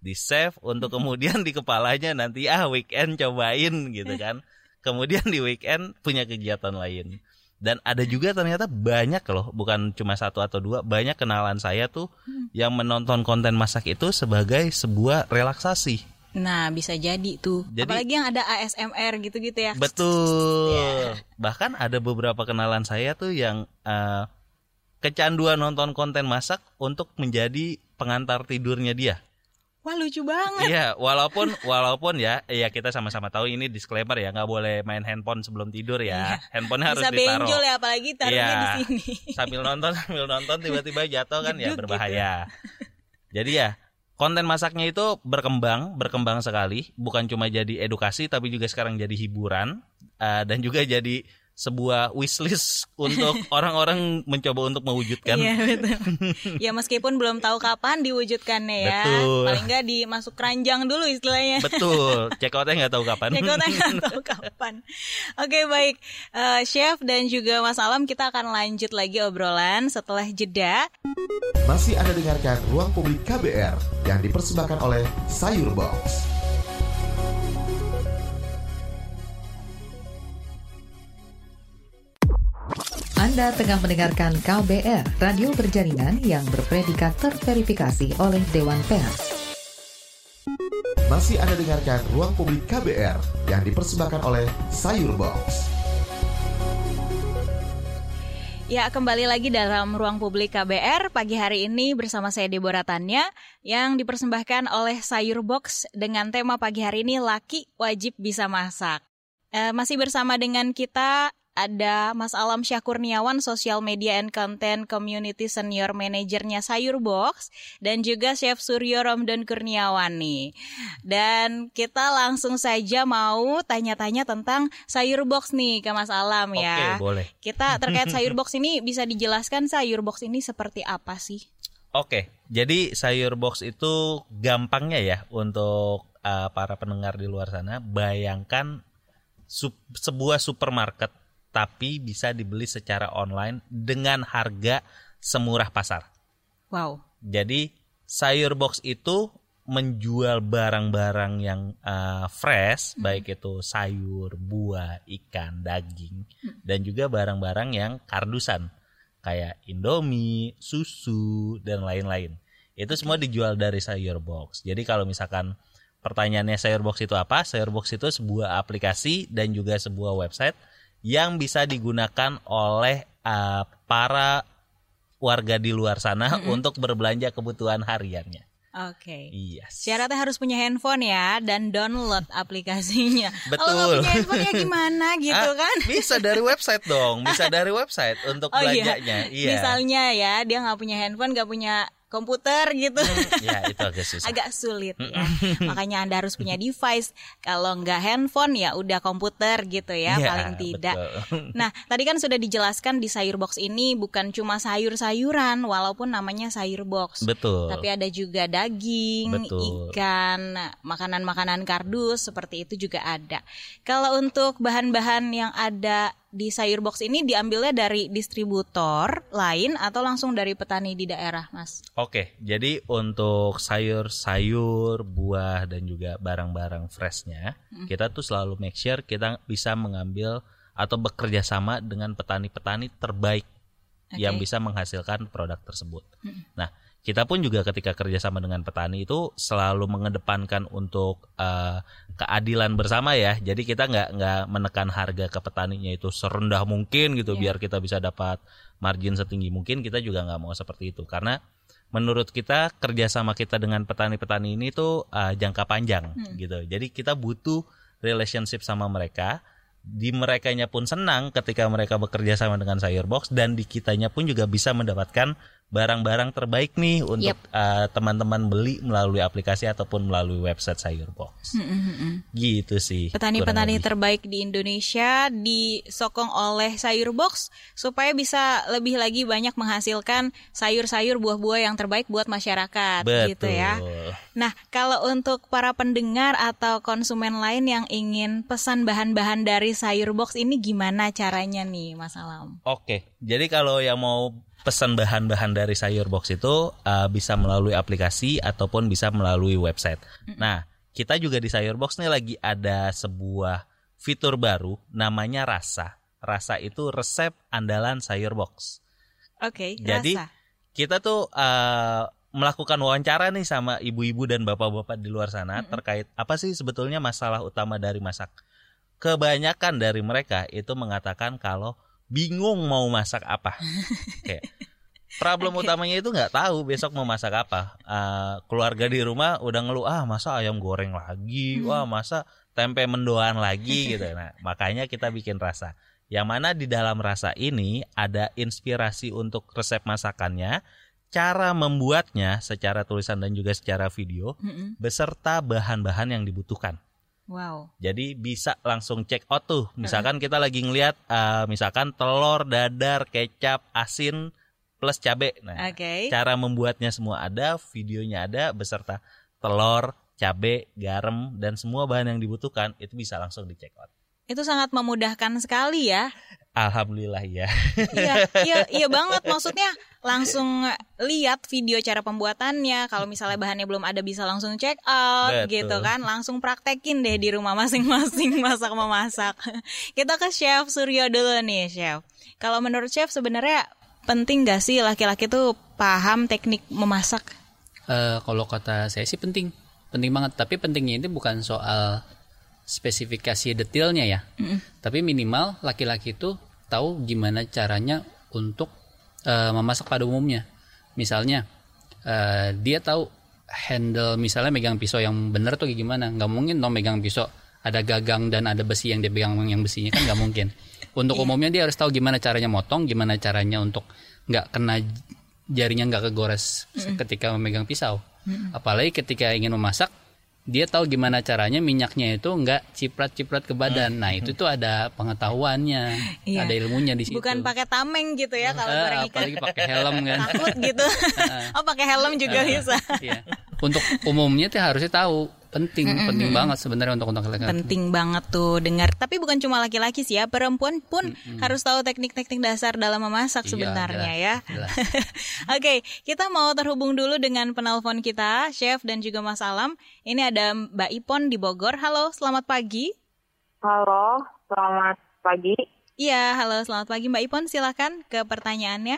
Di save untuk kemudian di kepalanya nanti ah weekend cobain gitu kan. Kemudian di weekend punya kegiatan lain. Dan ada juga ternyata banyak loh, bukan cuma satu atau dua, banyak kenalan saya tuh yang menonton konten masak itu sebagai sebuah relaksasi. Nah, bisa jadi tuh. Jadi- Apalagi yang ada ASMR gitu-gitu ya. Betul. Bahkan ada beberapa kenalan saya tuh yang eh, kecanduan nonton konten masak untuk menjadi pengantar tidurnya dia. Wah, lucu banget. Iya, walaupun walaupun ya, ya kita sama-sama tahu ini disclaimer ya, nggak boleh main handphone sebelum tidur ya. Handphonenya harus Iya. Bisa ditaruh. benjol ya apalagi taruhnya Iya. di sini. Sambil nonton sambil nonton tiba-tiba jatuh kan ya Jeduk berbahaya. Jadi ya konten masaknya itu berkembang, berkembang sekali, bukan cuma jadi edukasi tapi juga sekarang jadi hiburan eh, dan juga jadi sebuah wishlist untuk orang-orang mencoba untuk mewujudkan. Iya betul. ya meskipun belum tahu kapan diwujudkannya ya. Betul. Paling nggak dimasuk keranjang dulu istilahnya. Betul, check outnya nggak tahu kapan. Ya, gue nggak tahu kapan. Oke baik, Eh, Chef dan juga Mas Alam kita akan lanjut lagi obrolan setelah jeda. Masih Anda dengarkan Ruang Publik KBR yang dipersembahkan oleh Sayur Box. Anda tengah mendengarkan KBR, radio berjaringan yang berpredikat terverifikasi oleh Dewan Pers. Masih Anda dengarkan Ruang Publik KBR yang dipersembahkan oleh Sayur Box. Ya kembali lagi dalam ruang publik KBR pagi hari ini bersama saya Deborah Tanya yang dipersembahkan oleh Sayur Box dengan tema pagi hari ini laki wajib bisa masak. Eh, masih bersama dengan kita ada Mas Alam Syakurniawan, Social Media and Content Community Senior Manajernya Sayur Box dan juga Chef Suryo Romdon Kurniawan nih. Dan kita langsung saja mau tanya-tanya tentang Sayur Box nih ke Mas Alam ya. Oke, boleh. Kita terkait sayur box ini bisa dijelaskan sayur box ini seperti apa sih? Oke, jadi sayur box itu gampangnya ya untuk uh, para pendengar di luar sana. Bayangkan sup- sebuah supermarket tapi bisa dibeli secara online dengan harga semurah pasar. Wow. Jadi sayur box itu menjual barang-barang yang uh, fresh, baik itu sayur, buah, ikan, daging, dan juga barang-barang yang kardusan kayak Indomie, susu, dan lain-lain. Itu semua dijual dari sayur box. Jadi kalau misalkan pertanyaannya sayur box itu apa? Sayur box itu sebuah aplikasi dan juga sebuah website yang bisa digunakan oleh uh, para warga di luar sana untuk berbelanja kebutuhan hariannya. Oke. Iya. Syaratnya harus punya handphone ya dan download aplikasinya. Kalau Betul. punya handphone ya gimana gitu Ah, kan? Bisa dari website dong, bisa dari website untuk Oh iya. belanjanya. Iya. Misalnya ya dia nggak punya handphone, nggak punya komputer gitu. ya itu agak susah. agak sulit ya. Makanya Anda harus punya device. Kalau nggak handphone ya udah komputer gitu ya Ya, paling tidak. betul. Nah, tadi kan sudah dijelaskan di sayur box ini bukan cuma sayur-sayuran walaupun namanya sayur box. Betul. Tapi ada juga daging, Betul. ikan, makanan-makanan kardus seperti itu juga ada. Kalau untuk bahan-bahan yang ada di sayur box ini diambilnya dari distributor lain atau langsung dari petani di daerah, Mas? Oke, jadi untuk sayur-sayur, buah dan juga barang-barang freshnya, Hmm. kita tuh selalu make sure kita bisa mengambil atau bekerja sama dengan petani-petani terbaik yang Oke. bisa menghasilkan produk tersebut. Mm. Nah, kita pun juga ketika kerjasama dengan petani itu selalu mengedepankan untuk eh, keadilan bersama ya. Jadi kita nggak nggak menekan harga ke petaninya itu serendah mungkin gitu Iya. biar kita bisa dapat margin setinggi mungkin. Kita juga nggak mau seperti itu karena menurut kita kerjasama kita dengan petani-petani ini tuh eh, jangka panjang Hmm. gitu. Jadi kita butuh relationship sama mereka. Di merekanya pun senang ketika mereka bekerja sama dengan Sayur Box dan di kitanya pun juga bisa mendapatkan barang-barang terbaik nih untuk eh, teman-teman beli melalui aplikasi ataupun melalui website Sayur Box. Hmm, Gitu sih. Petani-petani terbaik di Indonesia disokong oleh sayur box supaya bisa lebih lagi banyak menghasilkan sayur-sayur buah-buah yang terbaik buat masyarakat Betul. gitu ya. Nah, kalau untuk para pendengar atau konsumen lain yang ingin pesan bahan-bahan dari sayur box ini gimana caranya nih, Mas Alam? Oke, jadi kalau yang mau pesan bahan-bahan dari Sayur Box itu uh, bisa melalui aplikasi ataupun bisa melalui website. Nah, kita juga di Sayur Box nih lagi ada sebuah fitur baru namanya Rasa. Rasa itu resep andalan Sayur Box. Oke, Jadi rasa. kita tuh uh, melakukan wawancara nih sama ibu-ibu dan bapak-bapak di luar sana terkait apa sih sebetulnya masalah utama dari masak. Kebanyakan dari mereka itu mengatakan kalau bingung mau masak apa. Kayak problem utamanya itu nggak tahu besok mau masak apa. Uh, keluarga di rumah udah ngeluh ah masa ayam goreng lagi, wah masa tempe mendoan lagi gitu. Nah makanya kita bikin rasa. Yang mana di dalam rasa ini ada inspirasi untuk resep masakannya, cara membuatnya secara tulisan dan juga secara video, Mm-mm. beserta bahan-bahan yang dibutuhkan. Wow. Jadi bisa langsung check out tuh. Misalkan kita lagi ngelihat eh, misalkan telur, dadar, kecap, asin plus cabe. Nah, Oke. cara membuatnya semua ada, videonya ada beserta telur, cabe, garam dan semua bahan yang dibutuhkan itu bisa langsung di check out. Itu sangat memudahkan sekali ya. Alhamdulillah ya. iya, iya, iya banget. Maksudnya langsung lihat video cara pembuatannya. Kalau misalnya bahannya belum ada bisa langsung check out Betul. gitu kan. Langsung praktekin deh di rumah masing-masing masak memasak. Kita ke Chef Suryo dulu nih, Chef. Kalau menurut Chef sebenarnya penting gak sih laki-laki tuh paham teknik memasak? Eh, kalau kata saya sih penting, penting banget. Tapi pentingnya itu bukan soal spesifikasi detailnya ya, tapi minimal laki-laki itu tahu gimana caranya untuk eh, memasak pada umumnya. Misalnya eh, dia tahu handle misalnya megang pisau yang benar tuh gimana. Nggak mungkin dong megang pisau ada gagang dan ada besi yang dia pegang yang besinya kan nggak mungkin. Untuk umumnya dia harus tahu gimana caranya motong, gimana caranya untuk nggak kena jarinya nggak kegores ketika memegang pisau. Apalagi ketika ingin memasak, dia tahu gimana caranya minyaknya itu nggak ciprat-ciprat ke badan. Nah itu tuh ada pengetahuannya, Iya. ada ilmunya di situ. Bukan pakai tameng gitu ya kalau Eh, goreng ikan. apalagi pakai helm kan. Takut gitu. oh pakai helm juga bisa. Iya. Untuk umumnya tuh harusnya tahu penting, penting banget sebenarnya untuk untuk laki-laki. Penting banget tuh dengar. Tapi bukan cuma laki-laki sih ya, perempuan pun harus tahu teknik-teknik dasar dalam memasak Iya, sebenarnya ya. jelas, jelas. Oke, kita mau terhubung dulu dengan penelpon kita, Chef dan juga Mas Alam. Ini ada Mbak Ipon di Bogor. Halo, selamat pagi. Halo, selamat pagi. Iya, halo, selamat pagi Mbak Ipon. Silakan ke pertanyaannya.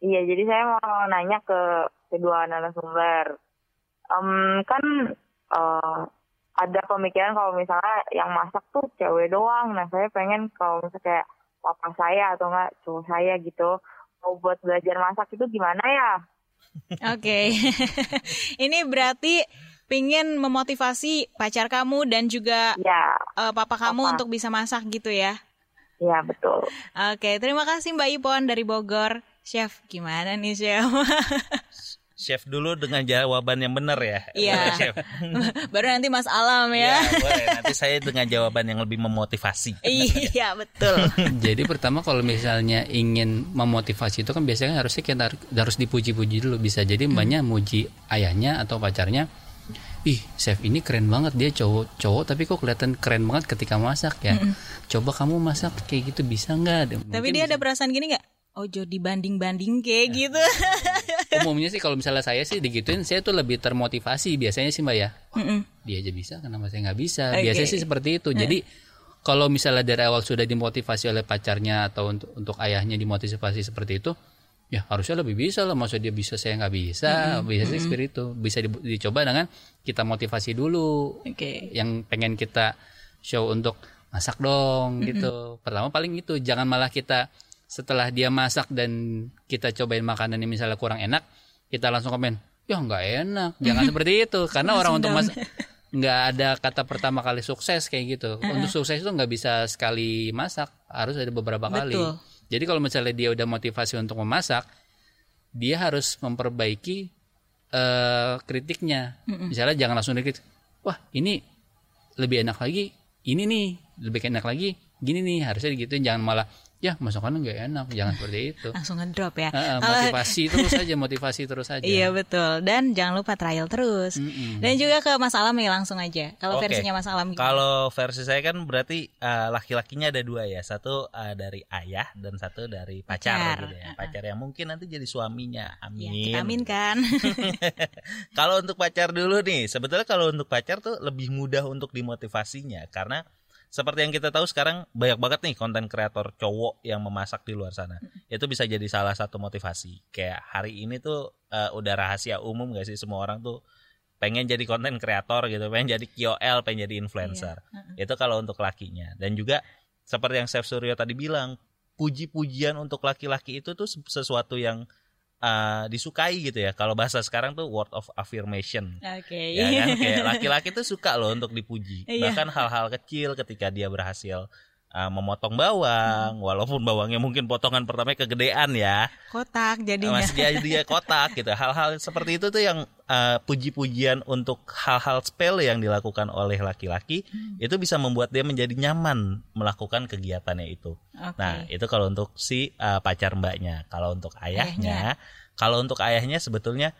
Iya, jadi saya mau nanya ke kedua narasumber. Em, kan eh, ada pemikiran kalau misalnya yang masak tuh cewek doang. Nah, saya pengen kalau misalnya kayak papa saya atau enggak cowok saya gitu mau buat belajar masak itu gimana ya? Oke, ini berarti pingin memotivasi pacar kamu dan juga Ya, eh, papa kamu Papa. untuk bisa masak gitu ya. ya betul. Oke, terima kasih Mbak Ipon dari Bogor. Chef, gimana nih Chef? chef dulu dengan jawaban yang benar ya. Iya. Chef. Baru nanti Mas Alam ya. Iya, boleh. Nanti saya dengan jawaban yang lebih memotivasi. iya, betul. Jadi pertama kalau misalnya ingin memotivasi itu kan biasanya harusnya kita har- harus dipuji-puji dulu bisa jadi mbaknya muji ayahnya atau pacarnya ih chef ini keren banget dia cowok cowok tapi kok kelihatan keren banget ketika masak ya coba kamu masak kayak gitu bisa nggak Tapi dia ada perasaan gini nggak? Ojo dibanding-banding kayak gitu. umumnya sih kalau misalnya saya sih digituin saya tuh lebih termotivasi biasanya sih mbak ya Mm-mm. dia aja bisa kenapa saya nggak bisa Oke. biasanya sih seperti itu jadi kalau misalnya dari awal sudah dimotivasi oleh pacarnya atau untuk untuk ayahnya dimotivasi seperti itu ya harusnya lebih bisa lah maksud dia bisa saya nggak bisa Mm-mm. bisa sih Mm-mm. seperti itu bisa di- dicoba dengan kita motivasi dulu Oke. yang pengen kita show untuk masak dong Mm-mm. gitu pertama paling itu jangan malah kita setelah dia masak dan kita cobain makanan yang misalnya kurang enak kita langsung komen ya nggak enak. Jangan seperti itu karena orang untuk masak nggak ada kata pertama kali sukses kayak gitu. Untuk sukses itu nggak bisa sekali masak harus ada beberapa kali. Betul. jadi kalau misalnya dia udah motivasi untuk memasak dia harus memperbaiki eh, kritiknya. Mm-mm. misalnya jangan langsung dikritik wah ini lebih enak lagi ini nih lebih enak lagi gini nih harusnya gitu jangan malah ya masakannya nggak enak jangan seperti itu Langsung ngedrop ya. Motivasi terus aja motivasi terus aja Iya betul. Dan jangan lupa trial terus. Mm-mm. Dan juga ke Mas Alam nih langsung aja. Kalau Oke. versinya Mas Alam? Kalau versi saya kan berarti uh, laki-lakinya ada dua ya, satu uh, dari ayah dan satu dari pacar, Pacar. gitu ya. Pacar yang mungkin nanti jadi suaminya. Ya, Amin. kita aminkan. kalau untuk pacar dulu nih, sebetulnya kalau untuk pacar tuh lebih mudah untuk dimotivasinya karena seperti yang kita tahu sekarang banyak banget nih konten kreator cowok yang memasak di luar sana. Itu bisa jadi salah satu motivasi. Kayak hari ini tuh uh, udah rahasia umum gak sih semua orang tuh pengen jadi konten kreator gitu, pengen jadi KOL, pengen jadi influencer. Itu kalau untuk lakinya. Dan juga seperti yang Chef Suryo tadi bilang, puji-pujian untuk laki-laki itu tuh sesuatu yang uh, disukai gitu ya. Kalau bahasa sekarang tuh word of affirmation. Oke. Ya kan kayak laki-laki tuh suka loh untuk dipuji. Iya. Bahkan hal-hal kecil ketika dia berhasil uh, memotong bawang, walaupun bawangnya mungkin potongan pertamanya kegedean ya. Kotak jadinya. Masih dia dia kotak gitu. Hal-hal seperti itu tuh yang uh, puji-pujian untuk hal-hal sepele yang dilakukan oleh laki-laki Hmm. itu bisa membuat dia menjadi nyaman melakukan kegiatannya itu. Oke. Nah, itu kalau untuk si uh, pacar mbaknya. Kalau untuk ayahnya, kalau untuk ayahnya sebetulnya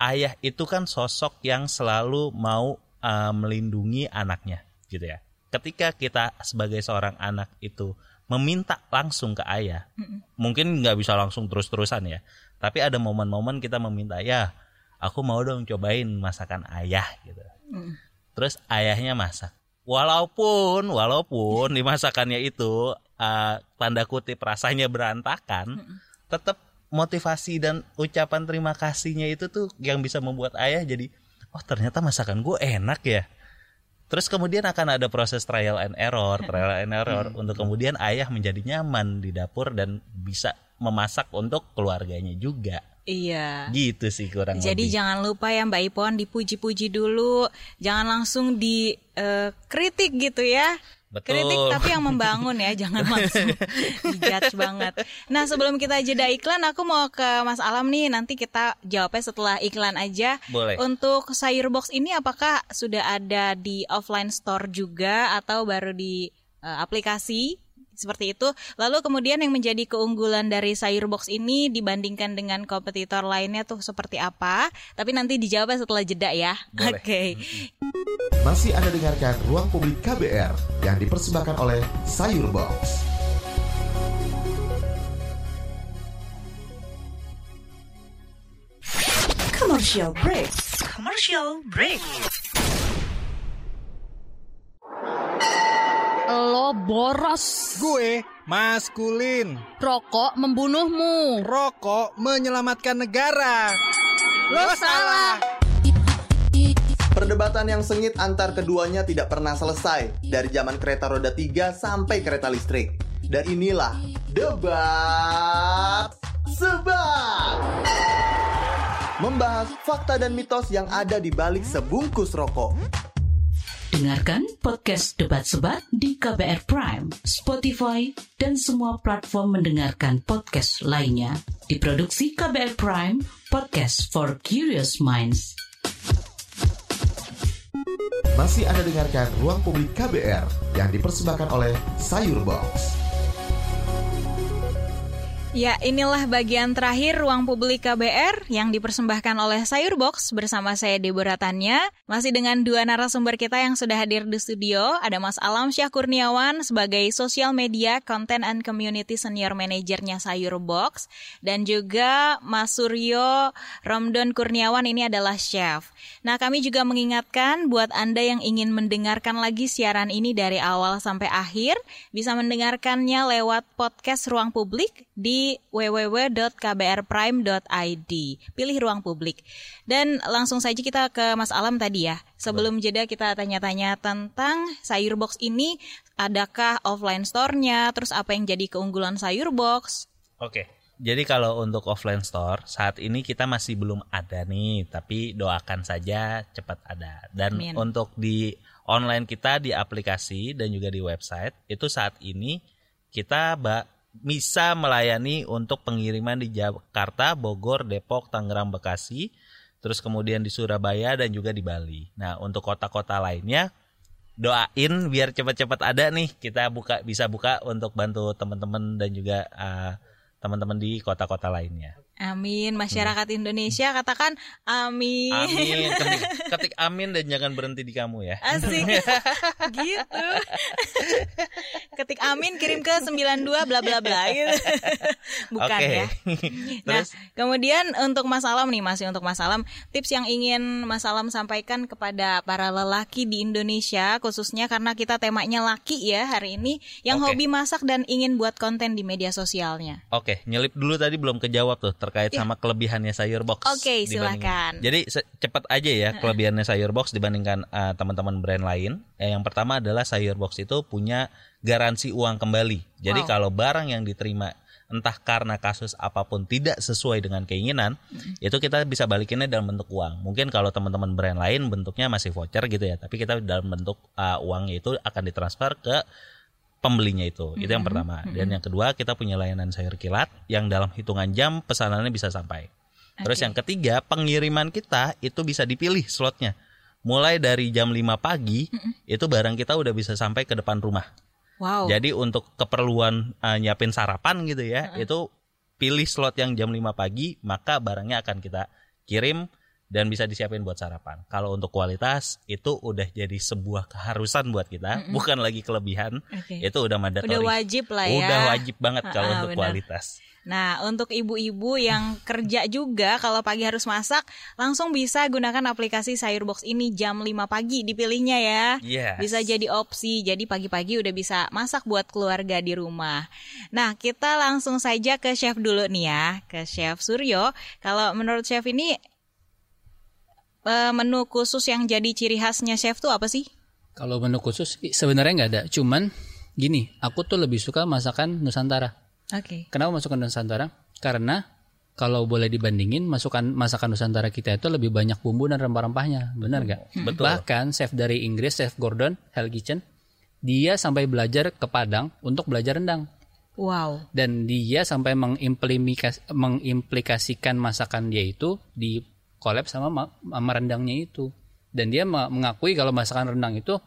ayah itu kan sosok yang selalu mau uh, melindungi anaknya, gitu ya. Ketika kita sebagai seorang anak itu meminta langsung ke ayah, Mm-mm. mungkin nggak bisa langsung terus-terusan ya. Tapi ada momen-momen kita meminta, ya, aku mau dong cobain masakan ayah gitu. Mm. Terus ayahnya masak. Walaupun walaupun di masakannya itu uh, tanda kutip rasanya berantakan, tetap motivasi dan ucapan terima kasihnya itu tuh yang bisa membuat ayah jadi oh ternyata masakan gue enak ya. Terus kemudian akan ada proses trial and error, trial and error untuk kemudian ayah menjadi nyaman di dapur dan bisa memasak untuk keluarganya juga. Iya. Gitu sih kurang Jadi lebih. jangan lupa ya Mbak Ipon dipuji-puji dulu, jangan langsung dikritik gitu ya. Betul. Kritik tapi yang membangun ya, jangan langsung dijudge banget. Nah sebelum kita jeda iklan, aku mau ke Mas Alam nih. Nanti kita jawabnya setelah iklan aja. Boleh. Untuk sayur box ini apakah sudah ada di offline store juga atau baru di eh, aplikasi? Seperti itu. Lalu kemudian yang menjadi keunggulan dari sayur box ini dibandingkan dengan kompetitor lainnya tuh seperti apa? Tapi nanti dijawabnya setelah jeda ya. Oke. Masih Anda dengarkan Ruang Publik KBR yang dipersembahkan oleh Sayur Box. Commercial break. Commercial break. Lo boros. Gue maskulin. Rokok membunuhmu. Rokok menyelamatkan negara. Lo salah. Perdebatan yang sengit antar keduanya tidak pernah selesai dari zaman kereta roda 3 sampai kereta listrik. Dan inilah debat sebat. Membahas fakta dan mitos yang ada di balik sebungkus rokok. Dengarkan podcast Debat Sebat di KBR Prime, Spotify, dan semua platform mendengarkan podcast lainnya. Diproduksi KBR Prime Podcast for curious minds. Masih Anda dengarkan Ruang Publik KBR yang dipersembahkan oleh Sayur Box. Ya, inilah bagian terakhir ruang publik KBR yang dipersembahkan oleh Sayur Box bersama saya Deborah Tanya. Masih dengan dua narasumber kita yang sudah hadir di studio. Ada Mas Alam Syah Kurniawan sebagai Social Media Content and Community Senior Managernya Sayur Box. Dan juga Mas Suryo Romdon Kurniawan ini adalah chef. Nah, kami juga mengingatkan buat Anda yang ingin mendengarkan lagi siaran ini dari awal sampai akhir, bisa mendengarkannya lewat podcast Ruang Publik di www.kbrprime.id. Pilih ruang publik. Dan langsung saja kita ke Mas Alam tadi ya. Sebelum jeda kita tanya-tanya tentang Sayur Box ini, adakah offline store-nya, terus apa yang jadi keunggulan Sayur Box? Oke. Jadi kalau untuk offline store saat ini kita masih belum ada nih, tapi doakan saja cepat ada. Dan Amin. untuk di online kita di aplikasi dan juga di website itu saat ini kita bisa melayani untuk pengiriman di Jakarta, Bogor, Depok, Tangerang, Bekasi, terus kemudian di Surabaya dan juga di Bali. Nah, untuk kota-kota lainnya doain biar cepat-cepat ada nih kita buka bisa buka untuk bantu teman-teman dan juga uh, teman-teman di kota-kota lainnya. Amin. Masyarakat hmm. Indonesia katakan amin. Amin. Ketik, ketik amin dan jangan berhenti di kamu ya. Asik. gitu. Ketik amin kirim ke 92 bla bla bla gitu. Bukan okay. ya. Nah, kemudian untuk Mas Alam nih masih untuk Mas Alam, tips yang ingin Mas Alam sampaikan kepada para lelaki di Indonesia khususnya karena kita temanya laki ya hari ini yang okay. hobi masak dan ingin buat konten di media sosialnya. Oke, okay. nyelip dulu tadi belum kejawab tuh terkait ya. sama kelebihannya sayur box. Oke, okay, silakan. Jadi cepat aja ya kelebihannya sayur box dibandingkan uh, teman-teman brand lain. Eh, yang pertama adalah sayur box itu punya garansi uang kembali. Jadi wow. kalau barang yang diterima entah karena kasus apa pun tidak sesuai dengan keinginan, mm-hmm. itu kita bisa balikinnya dalam bentuk uang. Mungkin kalau teman-teman brand lain bentuknya masih voucher gitu ya, tapi kita dalam bentuk uh, uangnya itu akan ditransfer ke pembelinya itu. Itu yang pertama. Dan yang kedua, kita punya layanan sayur kilat yang dalam hitungan jam pesanannya bisa sampai. Terus yang ketiga, pengiriman kita itu bisa dipilih slotnya. Mulai dari jam 5 pagi, itu barang kita udah bisa sampai ke depan rumah. Wow. Jadi untuk keperluan uh, nyiapin sarapan gitu ya, itu pilih slot yang jam 5 pagi, maka barangnya akan kita kirim dan bisa disiapin buat sarapan. Kalau untuk kualitas itu udah jadi sebuah keharusan buat kita, mm -mm. bukan lagi kelebihan. Okay. Itu udah mandatory. Udah wajib lah ya. Udah wajib banget kalau untuk bener. kualitas. Nah, untuk ibu-ibu yang kerja juga kalau pagi harus masak, langsung bisa gunakan aplikasi Sayur Box ini jam 5 pagi dipilihnya ya. Yes. Bisa jadi opsi. Jadi pagi-pagi udah bisa masak buat keluarga di rumah. Nah, kita langsung saja ke chef dulu nih ya, ke Chef Suryo. Kalau menurut chef ini uh, menu khusus yang jadi ciri khasnya chef tuh apa sih? Kalau menu khusus sebenarnya nggak ada, cuman gini, aku tuh lebih suka masakan Nusantara. Oke. Okay. Kenapa masakan Nusantara? Karena kalau boleh dibandingin masukan masakan Nusantara kita itu lebih banyak bumbu dan rempah-rempahnya, benar nggak? Hmm. Betul. Bahkan chef dari Inggris, chef Gordon Hell Kitchen, dia sampai belajar ke Padang untuk belajar rendang. Wow. Dan dia sampai mengimplikasikan masakan dia itu di collab sama sama rendangnya itu. Dan dia mengakui kalau masakan rendang itu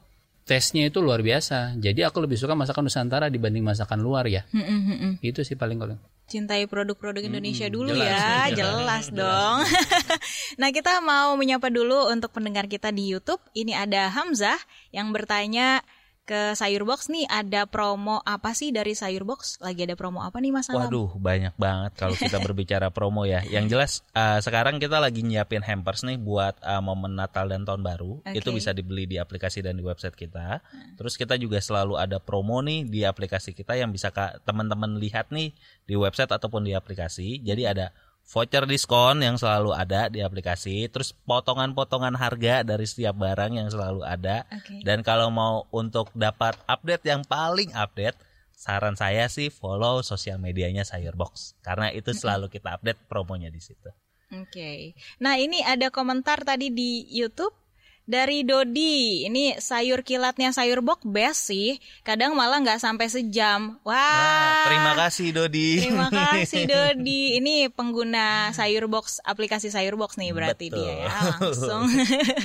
tesnya itu luar biasa. Jadi aku lebih suka masakan Nusantara dibanding masakan luar ya. Hmm, hmm, hmm, itu sih paling kalau. Cintai produk-produk Indonesia hmm, dulu jelas, ya jelas, jelas. dong. Nah kita mau menyapa dulu untuk pendengar kita di YouTube. Ini ada Hamzah yang bertanya ke Sayur Box nih ada promo apa sih dari Sayur Box? Lagi ada promo apa nih Mas Alam? Waduh, banyak banget kalau kita berbicara promo ya. Yang jelas uh, sekarang kita lagi nyiapin hampers nih buat uh, momen Natal dan Tahun Baru. Okay. Itu bisa dibeli di aplikasi dan di website kita. Hmm. Terus kita juga selalu ada promo nih di aplikasi kita yang bisa teman-teman lihat nih di website ataupun di aplikasi. Jadi ada voucher diskon yang selalu ada di aplikasi, terus potongan-potongan harga dari setiap barang yang selalu ada. Okay. Dan kalau mau untuk dapat update yang paling update, saran saya sih follow sosial medianya Sayurbox karena itu selalu kita update promonya di situ. Oke. Okay. Nah, ini ada komentar tadi di YouTube dari Dodi, ini sayur kilatnya sayur box best sih. Kadang malah nggak sampai sejam. Wah. Nah, terima kasih Dodi. Terima kasih Dodi. Ini pengguna sayur box aplikasi sayur box nih berarti Betul. dia ya langsung.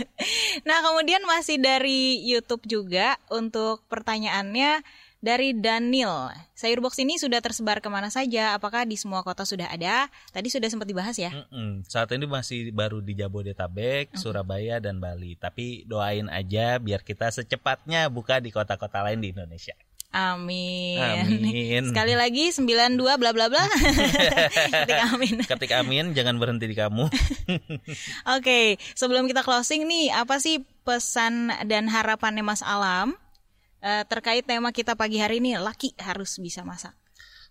nah kemudian masih dari YouTube juga untuk pertanyaannya dari Daniel. Sayur box ini sudah tersebar ke mana saja? Apakah di semua kota sudah ada? Tadi sudah sempat dibahas ya. Mm-mm. Saat ini masih baru di Jabodetabek, Surabaya dan Bali. Tapi doain aja biar kita secepatnya buka di kota-kota lain di Indonesia. Amin. Amin. Sekali lagi 92 bla bla bla. Ketik amin. Ketik amin, jangan berhenti di kamu. Oke, sebelum kita closing nih, apa sih pesan dan harapannya Mas Alam eh, terkait tema kita pagi hari ini? Laki harus bisa masak.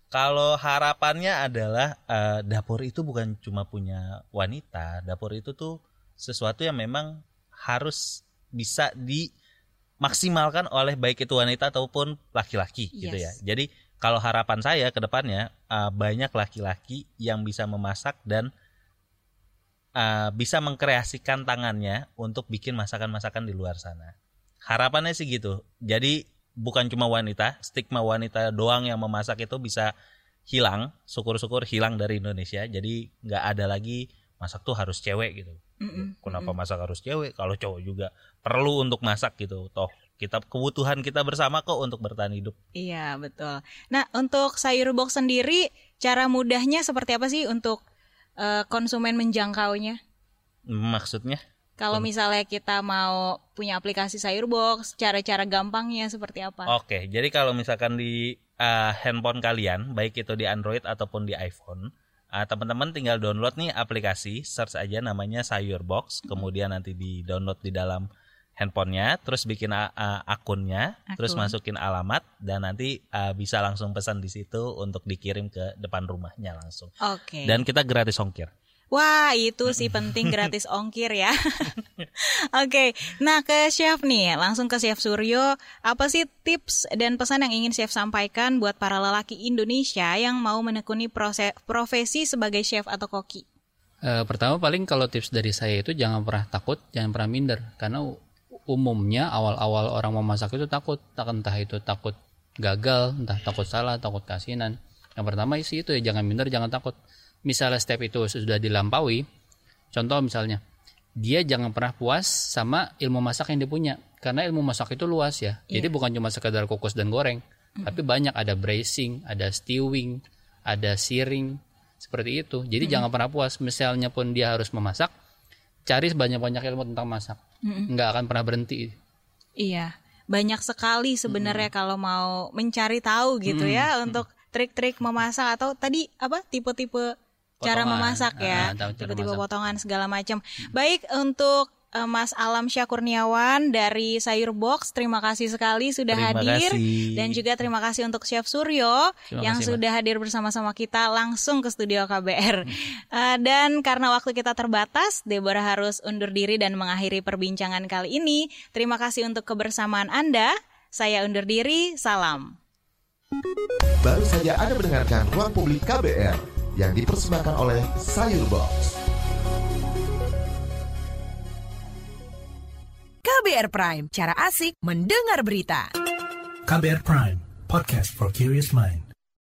Kalau harapannya adalah eh, dapur itu bukan cuma punya wanita, dapur itu tuh sesuatu yang memang harus bisa dimaksimalkan oleh baik itu wanita ataupun laki-laki gitu ya. Yes. Jadi kalau harapan saya ke depannya eh, banyak laki-laki yang bisa memasak dan eh, bisa mengkreasikan tangannya untuk bikin masakan-masakan di luar sana. Harapannya sih gitu. Jadi bukan cuma wanita, stigma wanita doang yang memasak itu bisa hilang, syukur-syukur hilang dari Indonesia. Jadi nggak ada lagi masak tuh harus cewek gitu. Mm-mm, Kenapa mm-mm. masak harus cewek? Kalau cowok juga perlu untuk masak gitu. Toh kita kebutuhan kita bersama kok untuk bertahan hidup. Iya, betul. Nah, untuk sayur box sendiri, cara mudahnya seperti apa sih untuk eh, konsumen menjangkaunya? Maksudnya? Kalau misalnya kita mau punya aplikasi sayur box, cara-cara gampangnya seperti apa? Oke, jadi kalau misalkan di uh, handphone kalian, baik itu di Android ataupun di iPhone, uh, teman-teman tinggal download nih aplikasi, search aja namanya Sayur Box, kemudian nanti di download di dalam handphonenya, terus bikin uh, akunnya, terus Akun. masukin alamat dan nanti uh, bisa langsung pesan di situ untuk dikirim ke depan rumahnya langsung. Oke. Dan kita gratis ongkir. Wah, itu sih penting gratis ongkir ya. Oke, nah ke Chef nih, langsung ke Chef Suryo. Apa sih tips dan pesan yang ingin Chef sampaikan buat para lelaki Indonesia yang mau menekuni proses, profesi sebagai chef atau koki? Eh, pertama paling kalau tips dari saya itu jangan pernah takut, jangan pernah minder karena umumnya awal-awal orang mau masak itu takut, tak entah itu takut gagal, entah takut salah, takut kasinan. Yang pertama sih itu ya jangan minder, jangan takut. Misalnya step itu sudah dilampaui, contoh misalnya dia jangan pernah puas sama ilmu masak yang dia punya karena ilmu masak itu luas ya. Jadi bukan cuma sekedar kukus dan goreng, tapi banyak ada bracing, ada stewing, ada searing seperti itu. Jadi jangan pernah puas. Misalnya pun dia harus memasak, cari sebanyak-banyak ilmu tentang masak. Mm-mm. Nggak akan pernah berhenti. Iya, banyak sekali sebenarnya kalau mau mencari tahu gitu Mm. ya untuk trik-trik memasak atau tadi apa tipe-tipe cara Potongan. memasak ya, Ah, cara tipe-tipe masak. potongan segala macam. Baik untuk eh, Mas Alam Syakurniawan dari Sayur Box, terima kasih sekali sudah Terima hadir kasih. dan juga terima kasih untuk Chef Suryo Terima yang kasih, sudah hadir bersama-sama kita langsung ke studio KBR. Eh, dan karena waktu kita terbatas, Deborah harus undur diri dan mengakhiri perbincangan kali ini. Terima kasih untuk kebersamaan Anda. Saya undur diri, salam. Baru saja Anda mendengarkan Ruang Publik KBR yang dipersembahkan oleh Sayur Box. KBR Prime, cara asik mendengar berita. KBR Prime, podcast for curious mind.